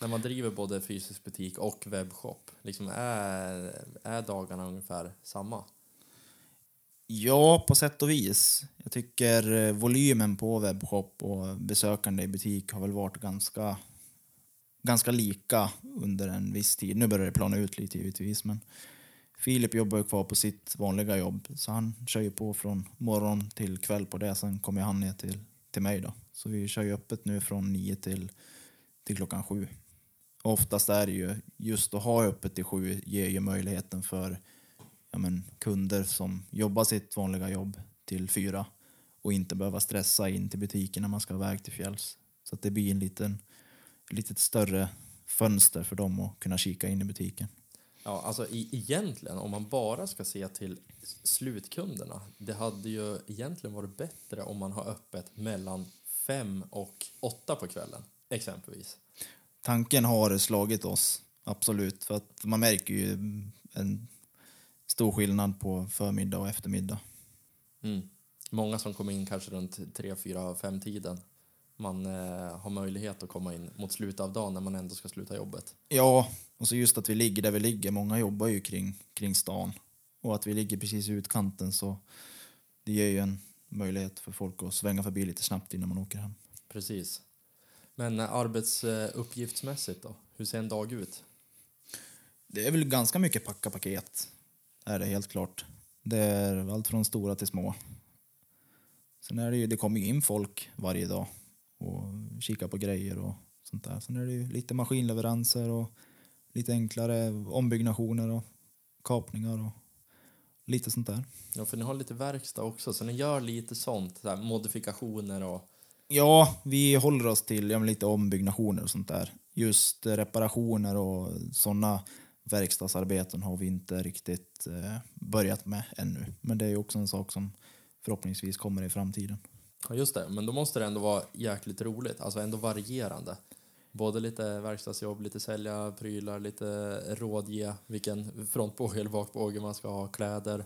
När man driver både fysisk butik och webbshop, liksom är, är dagarna ungefär samma? Ja, på sätt och vis. Jag tycker eh, volymen på webbshop och besökande i butik har väl varit ganska, ganska lika under en viss tid. Nu börjar det plana ut lite givetvis, men Filip jobbar ju kvar på sitt vanliga jobb, så han kör ju på från morgon till kväll på det. Sen kommer han ner till, till mig då. Så vi kör ju öppet nu från nio till, till klockan sju. Oftast är det ju, just att ha öppet till sju ger ju möjligheten för ja, men, kunder som jobbar sitt vanliga jobb till fyra och inte behöva stressa in till butiken när man ska iväg till fjälls. Så att det blir en liten, litet större fönster för dem att kunna kika in i butiken. Ja, alltså i, egentligen, om man bara ska se till slutkunderna, det hade ju egentligen varit bättre om man har öppet mellan fem och åtta på kvällen, exempelvis. Tanken har slagit oss, absolut. För att man märker ju en stor skillnad på förmiddag och eftermiddag. Mm. Många som kommer in kanske runt tre, fyra, fem tiden. Man eh, har möjlighet att komma in mot slutet av dagen när man ändå ska sluta jobbet. Ja, och så just att vi ligger där vi ligger. Många jobbar ju kring, kring stan. Och att vi ligger precis i utkanten så det ger ju en möjlighet för folk att svänga förbi lite snabbt innan man åker hem. Precis. Men eh, arbetsuppgiftsmässigt då? Hur ser en dag ut? Det är väl ganska mycket packa paket, är det helt klart. Det är allt från stora till små. Sen är det ju, det kommer ju in folk varje dag och kikar på grejer och sånt där. Sen är det ju lite maskinleveranser och lite enklare ombyggnationer och kapningar och lite sånt där. Ja, för ni har lite verkstad också, så ni gör lite sånt, så modifikationer och... Ja, vi håller oss till ja, lite ombyggnationer och sånt där. Just reparationer och sådana verkstadsarbeten har vi inte riktigt eh, börjat med ännu. Men det är ju också en sak som förhoppningsvis kommer i framtiden. Ja, just det. Men då måste det ändå vara jäkligt roligt, alltså ändå varierande. Både lite verkstadsjobb, lite sälja prylar, lite rådge vilken frontbåge eller bakbåge man ska ha, kläder.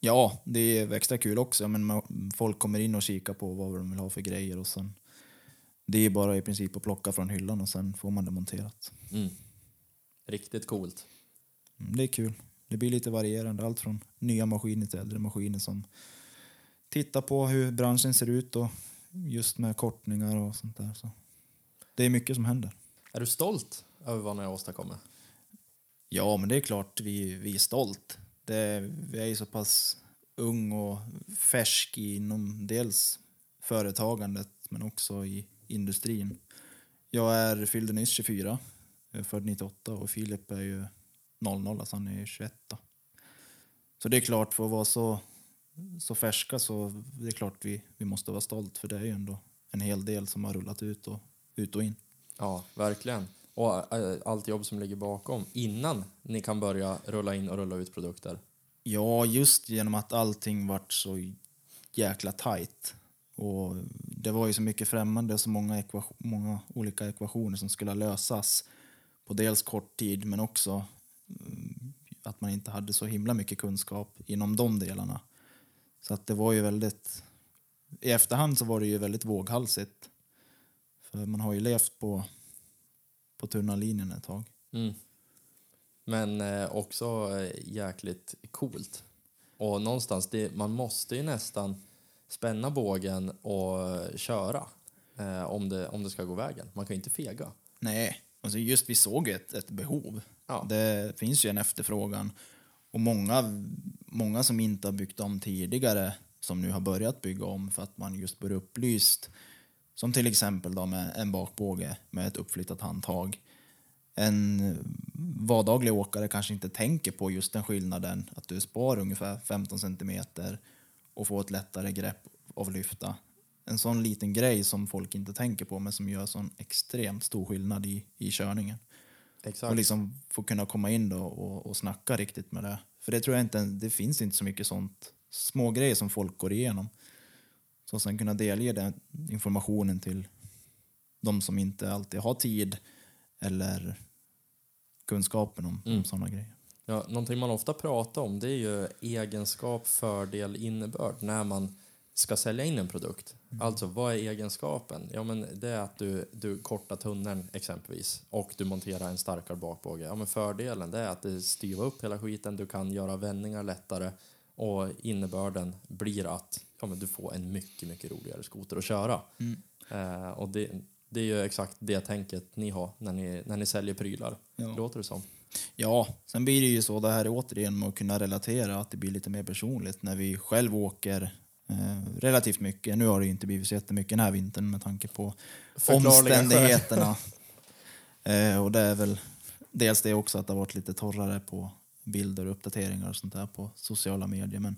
Ja, det är extra kul också. Men folk kommer in och kikar på vad de vill ha för grejer och sen det är bara i princip att plocka från hyllan och sen får man det monterat. Mm. Riktigt coolt. Mm, Det är kul. Det blir lite varierande. Allt från nya maskiner till äldre maskiner som tittar på hur branschen ser ut och just med kortningar och sånt där. Så det är mycket som händer. Är du stolt över vad ni har åstadkommit? Ja, men det är klart vi, vi är stolt. Det, eh, vi är ju så pass ung och färsk inom dels företagandet men också i industrin. Jag är fyllde nyss 24, jag är född 98 och Filip är ju 00, alltså han är 21. Då. Så det är klart, för att vara så, så färska så det är klart vi, vi måste vara stolt för det är ju ändå en hel del som har rullat ut och, ut och in. Ja, verkligen. Och eh, allt jobb som ligger bakom innan ni kan börja rulla in och rulla ut produkter. Ja, just genom att allting vart så jäkla tajt. Och det var ju så mycket främmande och så många, många olika ekvationer som skulle lösas på dels kort tid men också mm, att man inte hade så himla mycket kunskap inom de delarna. Så att det var ju väldigt... I efterhand så var det ju väldigt våghalsigt. För man har ju levt på, på tunna linjen ett tag. Mm. Men eh, också eh, jäkligt coolt. Och någonstans, det, man måste ju nästan spänna bågen och köra eh, om, det, om det ska gå vägen. Man kan ju inte fega. Nej, alltså just vi såg ett, ett behov. Ja. Det finns ju en efterfrågan Och många, många som inte har byggt om tidigare som nu har börjat bygga om för att man just blir upplyst. Som till exempel då med en bakbåge med ett uppflyttat handtag. En vardaglig åkare kanske inte tänker på just den skillnaden att du spar ungefär 15 centimeter och får ett lättare grepp av lyfta. En sån liten grej som folk inte tänker på men som gör sån extremt stor skillnad i, i körningen. Exakt. Och liksom få kunna komma in då och, och snacka riktigt med det. För det tror jag inte, det finns inte så mycket sånt små grejer som folk går igenom. Så sen kunna delge den informationen till de som inte alltid har tid eller kunskapen om, Mm. om sådana grejer. Ja, någonting man ofta pratar om det är ju egenskap, fördel, innebörd när man ska sälja in en produkt. Alltså, vad är egenskapen? Ja, men det är att du, du kortar tunneln exempelvis och du monterar en starkare bakbåge. Ja, men fördelen det är att det styvar upp hela skiten, du kan göra vändningar lättare och innebörden blir att ja, men du får en mycket, mycket roligare skoter att köra. Eh, och det, det är ju exakt det tänket ni har när ni, när ni säljer prylar. Ja. Låter det som. Ja, sen blir det ju så det här är återigen med att kunna relatera, att det blir lite mer personligt när vi själv åker eh, relativt mycket. Nu har det inte blivit så jättemycket den här vintern med tanke på omständigheterna. eh, och det är väl dels det också att det har varit lite torrare på bilder och uppdateringar och sånt där på sociala medier. Men,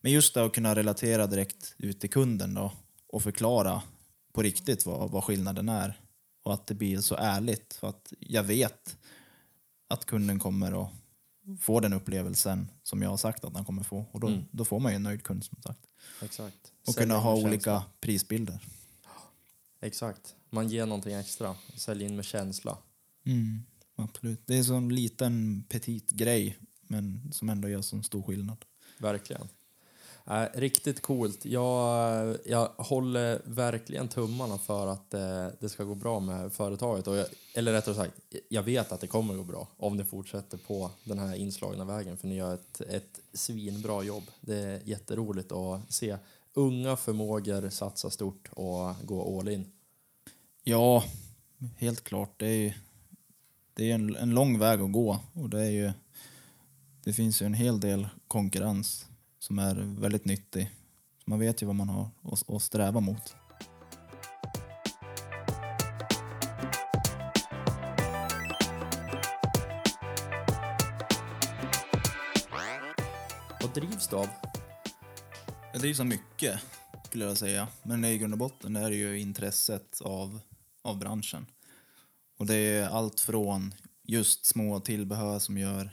men just det att kunna relatera direkt ut till kunden då och förklara på riktigt vad, vad skillnaden är. Och att det blir så ärligt. För att jag vet att kunden kommer att få den upplevelsen som jag har sagt att han kommer få. Och då, Mm. då får man ju en nöjd kund som sagt. Exakt. Och Sälja kunna ha olika känsla. prisbilder. Exakt. Man ger någonting extra. Säljer in med känsla. Mm, absolut. Det är en liten petit grej men som ändå gör så stor skillnad. Verkligen. Äh, riktigt coolt. Jag, jag håller verkligen tummarna för att eh, det ska gå bra med företaget. Och jag, eller rättare sagt, jag vet att det kommer gå bra om ni fortsätter på den här inslagna vägen. För ni gör ett, ett svinbra jobb. Det är jätteroligt att se unga förmågor satsa stort och gå all in. Ja, helt klart. Det är, det är en, en lång väg att gå och det är ju det finns ju en hel del konkurrens som är väldigt nyttig. Man vet ju vad man har att, sträva mot. Vad drivs du av? Jag drivs av mycket, skulle jag säga. Men i grund och botten är det ju intresset av, av branschen. Och det är allt från just små tillbehör som gör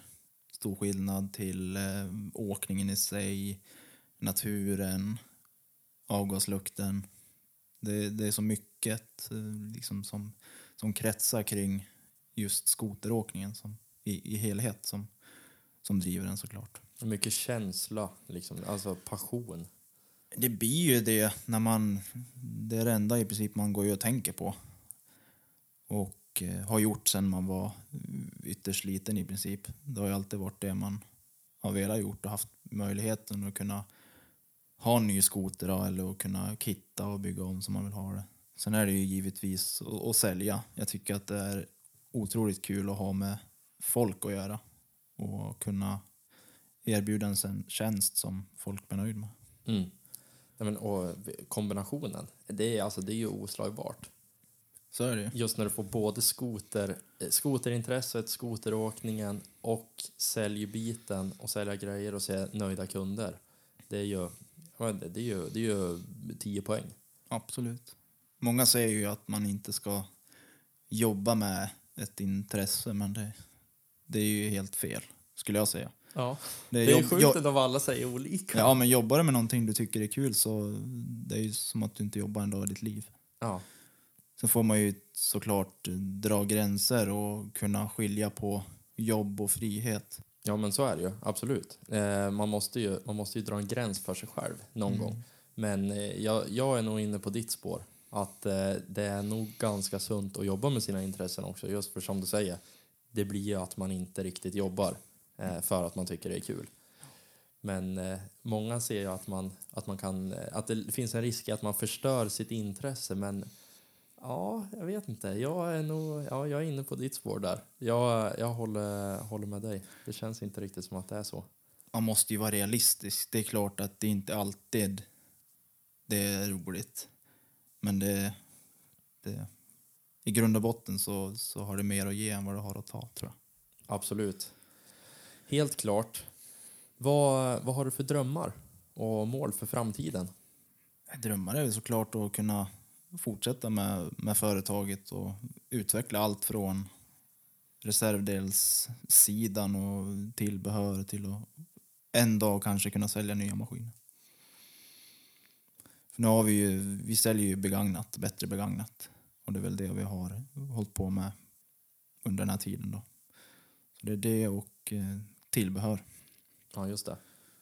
stor skillnad till eh, åkningen i sig, naturen, avgaslukten. Det, det är så mycket eh, liksom, som, som kretsar kring just skoteråkningen som, i, i helhet som, som driver den såklart. Mycket känsla, liksom. alltså passion. Det blir ju det när man... Det är det enda i princip man går och tänker på. Och och eh, har gjort sen man var ytterst liten i princip. Det har ju alltid varit det man har velat gjort och haft möjligheten att kunna ha en ny skoter då, eller att kunna kitta och bygga om som man vill ha det. Sen är det ju givetvis att, sälja. Jag tycker att det är otroligt kul att ha med folk att göra och kunna erbjuda en tjänst som folk blir nöjd med. Mm. Nej, men, och kombinationen, det är, alltså, det är ju oslagbart. Så är det ju. Just när du får både skoter, eh, skoterintresset, skoteråkningen och säljbiten och sälja grejer och se nöjda kunder. Det är ju, det är ju, det är ju 10 poäng. Absolut. Många säger ju att man inte ska jobba med ett intresse, men det, det är ju helt fel, skulle jag säga. Ja. Det Det är jobb- sjukt att alla säger olika. Ja, men jobbar du med någonting du tycker är kul så det är ju som att du inte jobbar en dag i ditt liv. Ja. Sen får man ju såklart dra gränser och kunna skilja på jobb och frihet. Ja, men så är det ju. Absolut. Eh, man, måste ju, man måste ju dra en gräns för sig själv någon gång. Men eh, jag, jag är nog inne på ditt spår. Att eh, det är nog ganska sunt att jobba med sina intressen också. Just för som du säger, det blir ju att man inte riktigt jobbar eh, för att man tycker det är kul. Men eh, många ser ju att, man, att, man kan, eh, att det finns en risk att man förstör sitt intresse men Ja, jag vet inte. Jag är nog ja, jag är inne på ditt spår där. Jag, jag håller, håller med dig. Det känns inte riktigt som att det är så. Man måste ju vara realistisk. Det är klart att det inte alltid det är roligt. Men det, det, i grund och botten så, så har det mer att ge än vad det har att ta, tror jag. Absolut. Helt klart. Vad, vad har du för drömmar och mål för framtiden? Drömmar är väl såklart att kunna fortsätta med, med företaget och utveckla allt från reservdelssidan och tillbehör till att en dag kanske kunna sälja nya maskiner. För nu har vi ju, vi säljer ju begagnat, bättre begagnat. Och det är väl det vi har hållit på med under den här tiden då. Så det är det och eh, tillbehör. Ja, just det.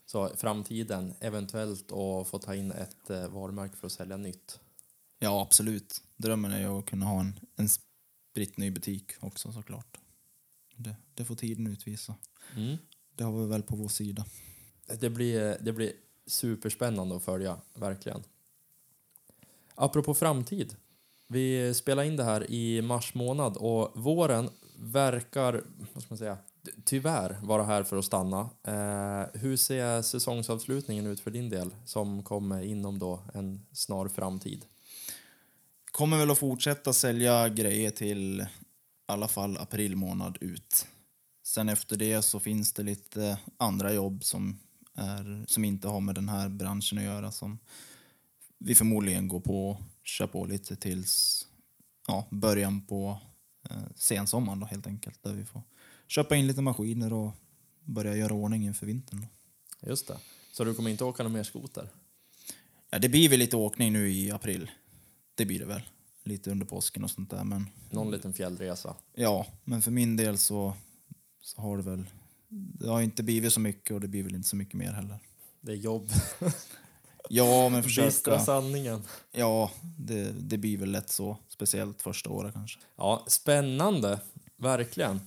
Så framtiden, eventuellt att få ta in ett eh, varumärke för att sälja nytt. Ja, absolut. Drömmen är ju att kunna ha en, en spritt ny butik också såklart. Det, det får tiden utvisa. Mm. Det har vi väl på vår sida. Det blir, det blir superspännande att följa, verkligen. Apropå framtid. Vi spelar in det här i mars månad och våren verkar, vad ska man säga, tyvärr vara här för att stanna. Eh, hur ser säsongsavslutningen ut för din del som kommer inom då en snar framtid? Kommer väl att fortsätta sälja grejer till i alla fall april månad ut. Sen efter det så finns det lite andra jobb som, är, som inte har med den här branschen att göra som vi förmodligen går på och kör på lite tills ja, början på eh, sensommaren då helt enkelt. Där vi får köpa in lite maskiner och börja göra ordning inför vintern. Då. Just det. Så du kommer inte åka någon mer skoter? Ja, det blir väl lite åkning nu i april. Det blir det väl. Lite under påsken och sånt där. Men Någon liten fjällresa? ja, men för min del så, så har det väl... Det har inte blivit så mycket och det blir väl inte så mycket mer heller. Det är jobb. Ja, men Bistra försöka... sanningen. Ja, det, det blir väl lätt så. Speciellt första året kanske. Ja, spännande. Verkligen.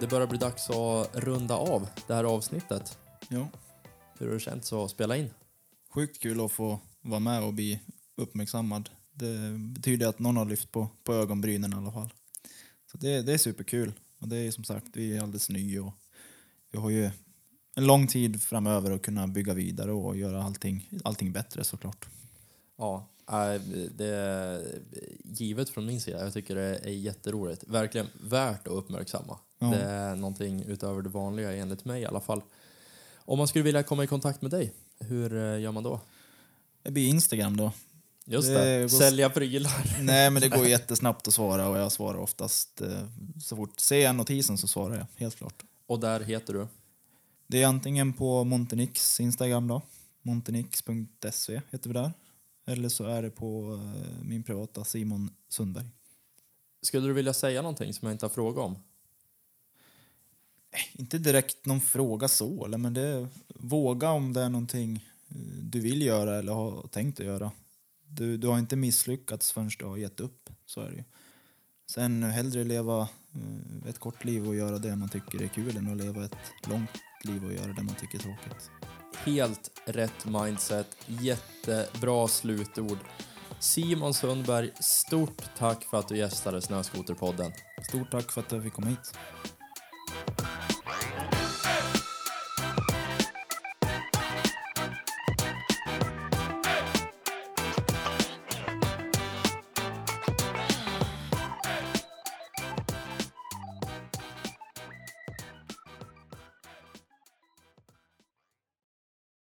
Det börjar bli dags att runda av det här avsnittet. Ja. Hur har det känts att spela in? Sjukt kul att få vara med och bli uppmärksammad. Det betyder att någon har lyft på, på ögonbrynen i alla fall. Så det, det är superkul. Och det är som sagt, vi är alldeles nya och vi har ju en lång tid framöver att kunna bygga vidare och göra allting, allting bättre såklart. Ja, äh, det är givet från min sida. Jag tycker det är jätteroligt. Verkligen värt att uppmärksamma. Ja. Det är någonting utöver det vanliga enligt mig i alla fall. Om man skulle vilja komma i kontakt med dig, hur eh, gör man då? Det blir Instagram då. Just Det det, sälja prylar. Nej, men det går jättesnabbt att svara och jag svarar oftast eh, så fort ser jag notisen så svarar jag, helt klart. Och där heter du? Det är antingen på Montenix Instagram då, montenix.se heter vi där. Eller så är det på eh, min privata Simon Sundberg. Skulle du vilja säga någonting som jag inte har frågat om? Inte direkt någon fråga så, eller, men det våga om det är någonting eh, du vill göra eller har tänkt att göra. Du, du har inte misslyckats förrän du har gett upp, så är det ju. Sen hellre leva eh, ett kort liv och göra det man tycker är kul än att leva ett långt liv och göra det man tycker är tråkigt. Helt rätt mindset. Jättebra slutord. Simon Sundberg, stort tack för att du gästade Snöskoterpodden. Stort tack för att jag fick komma hit.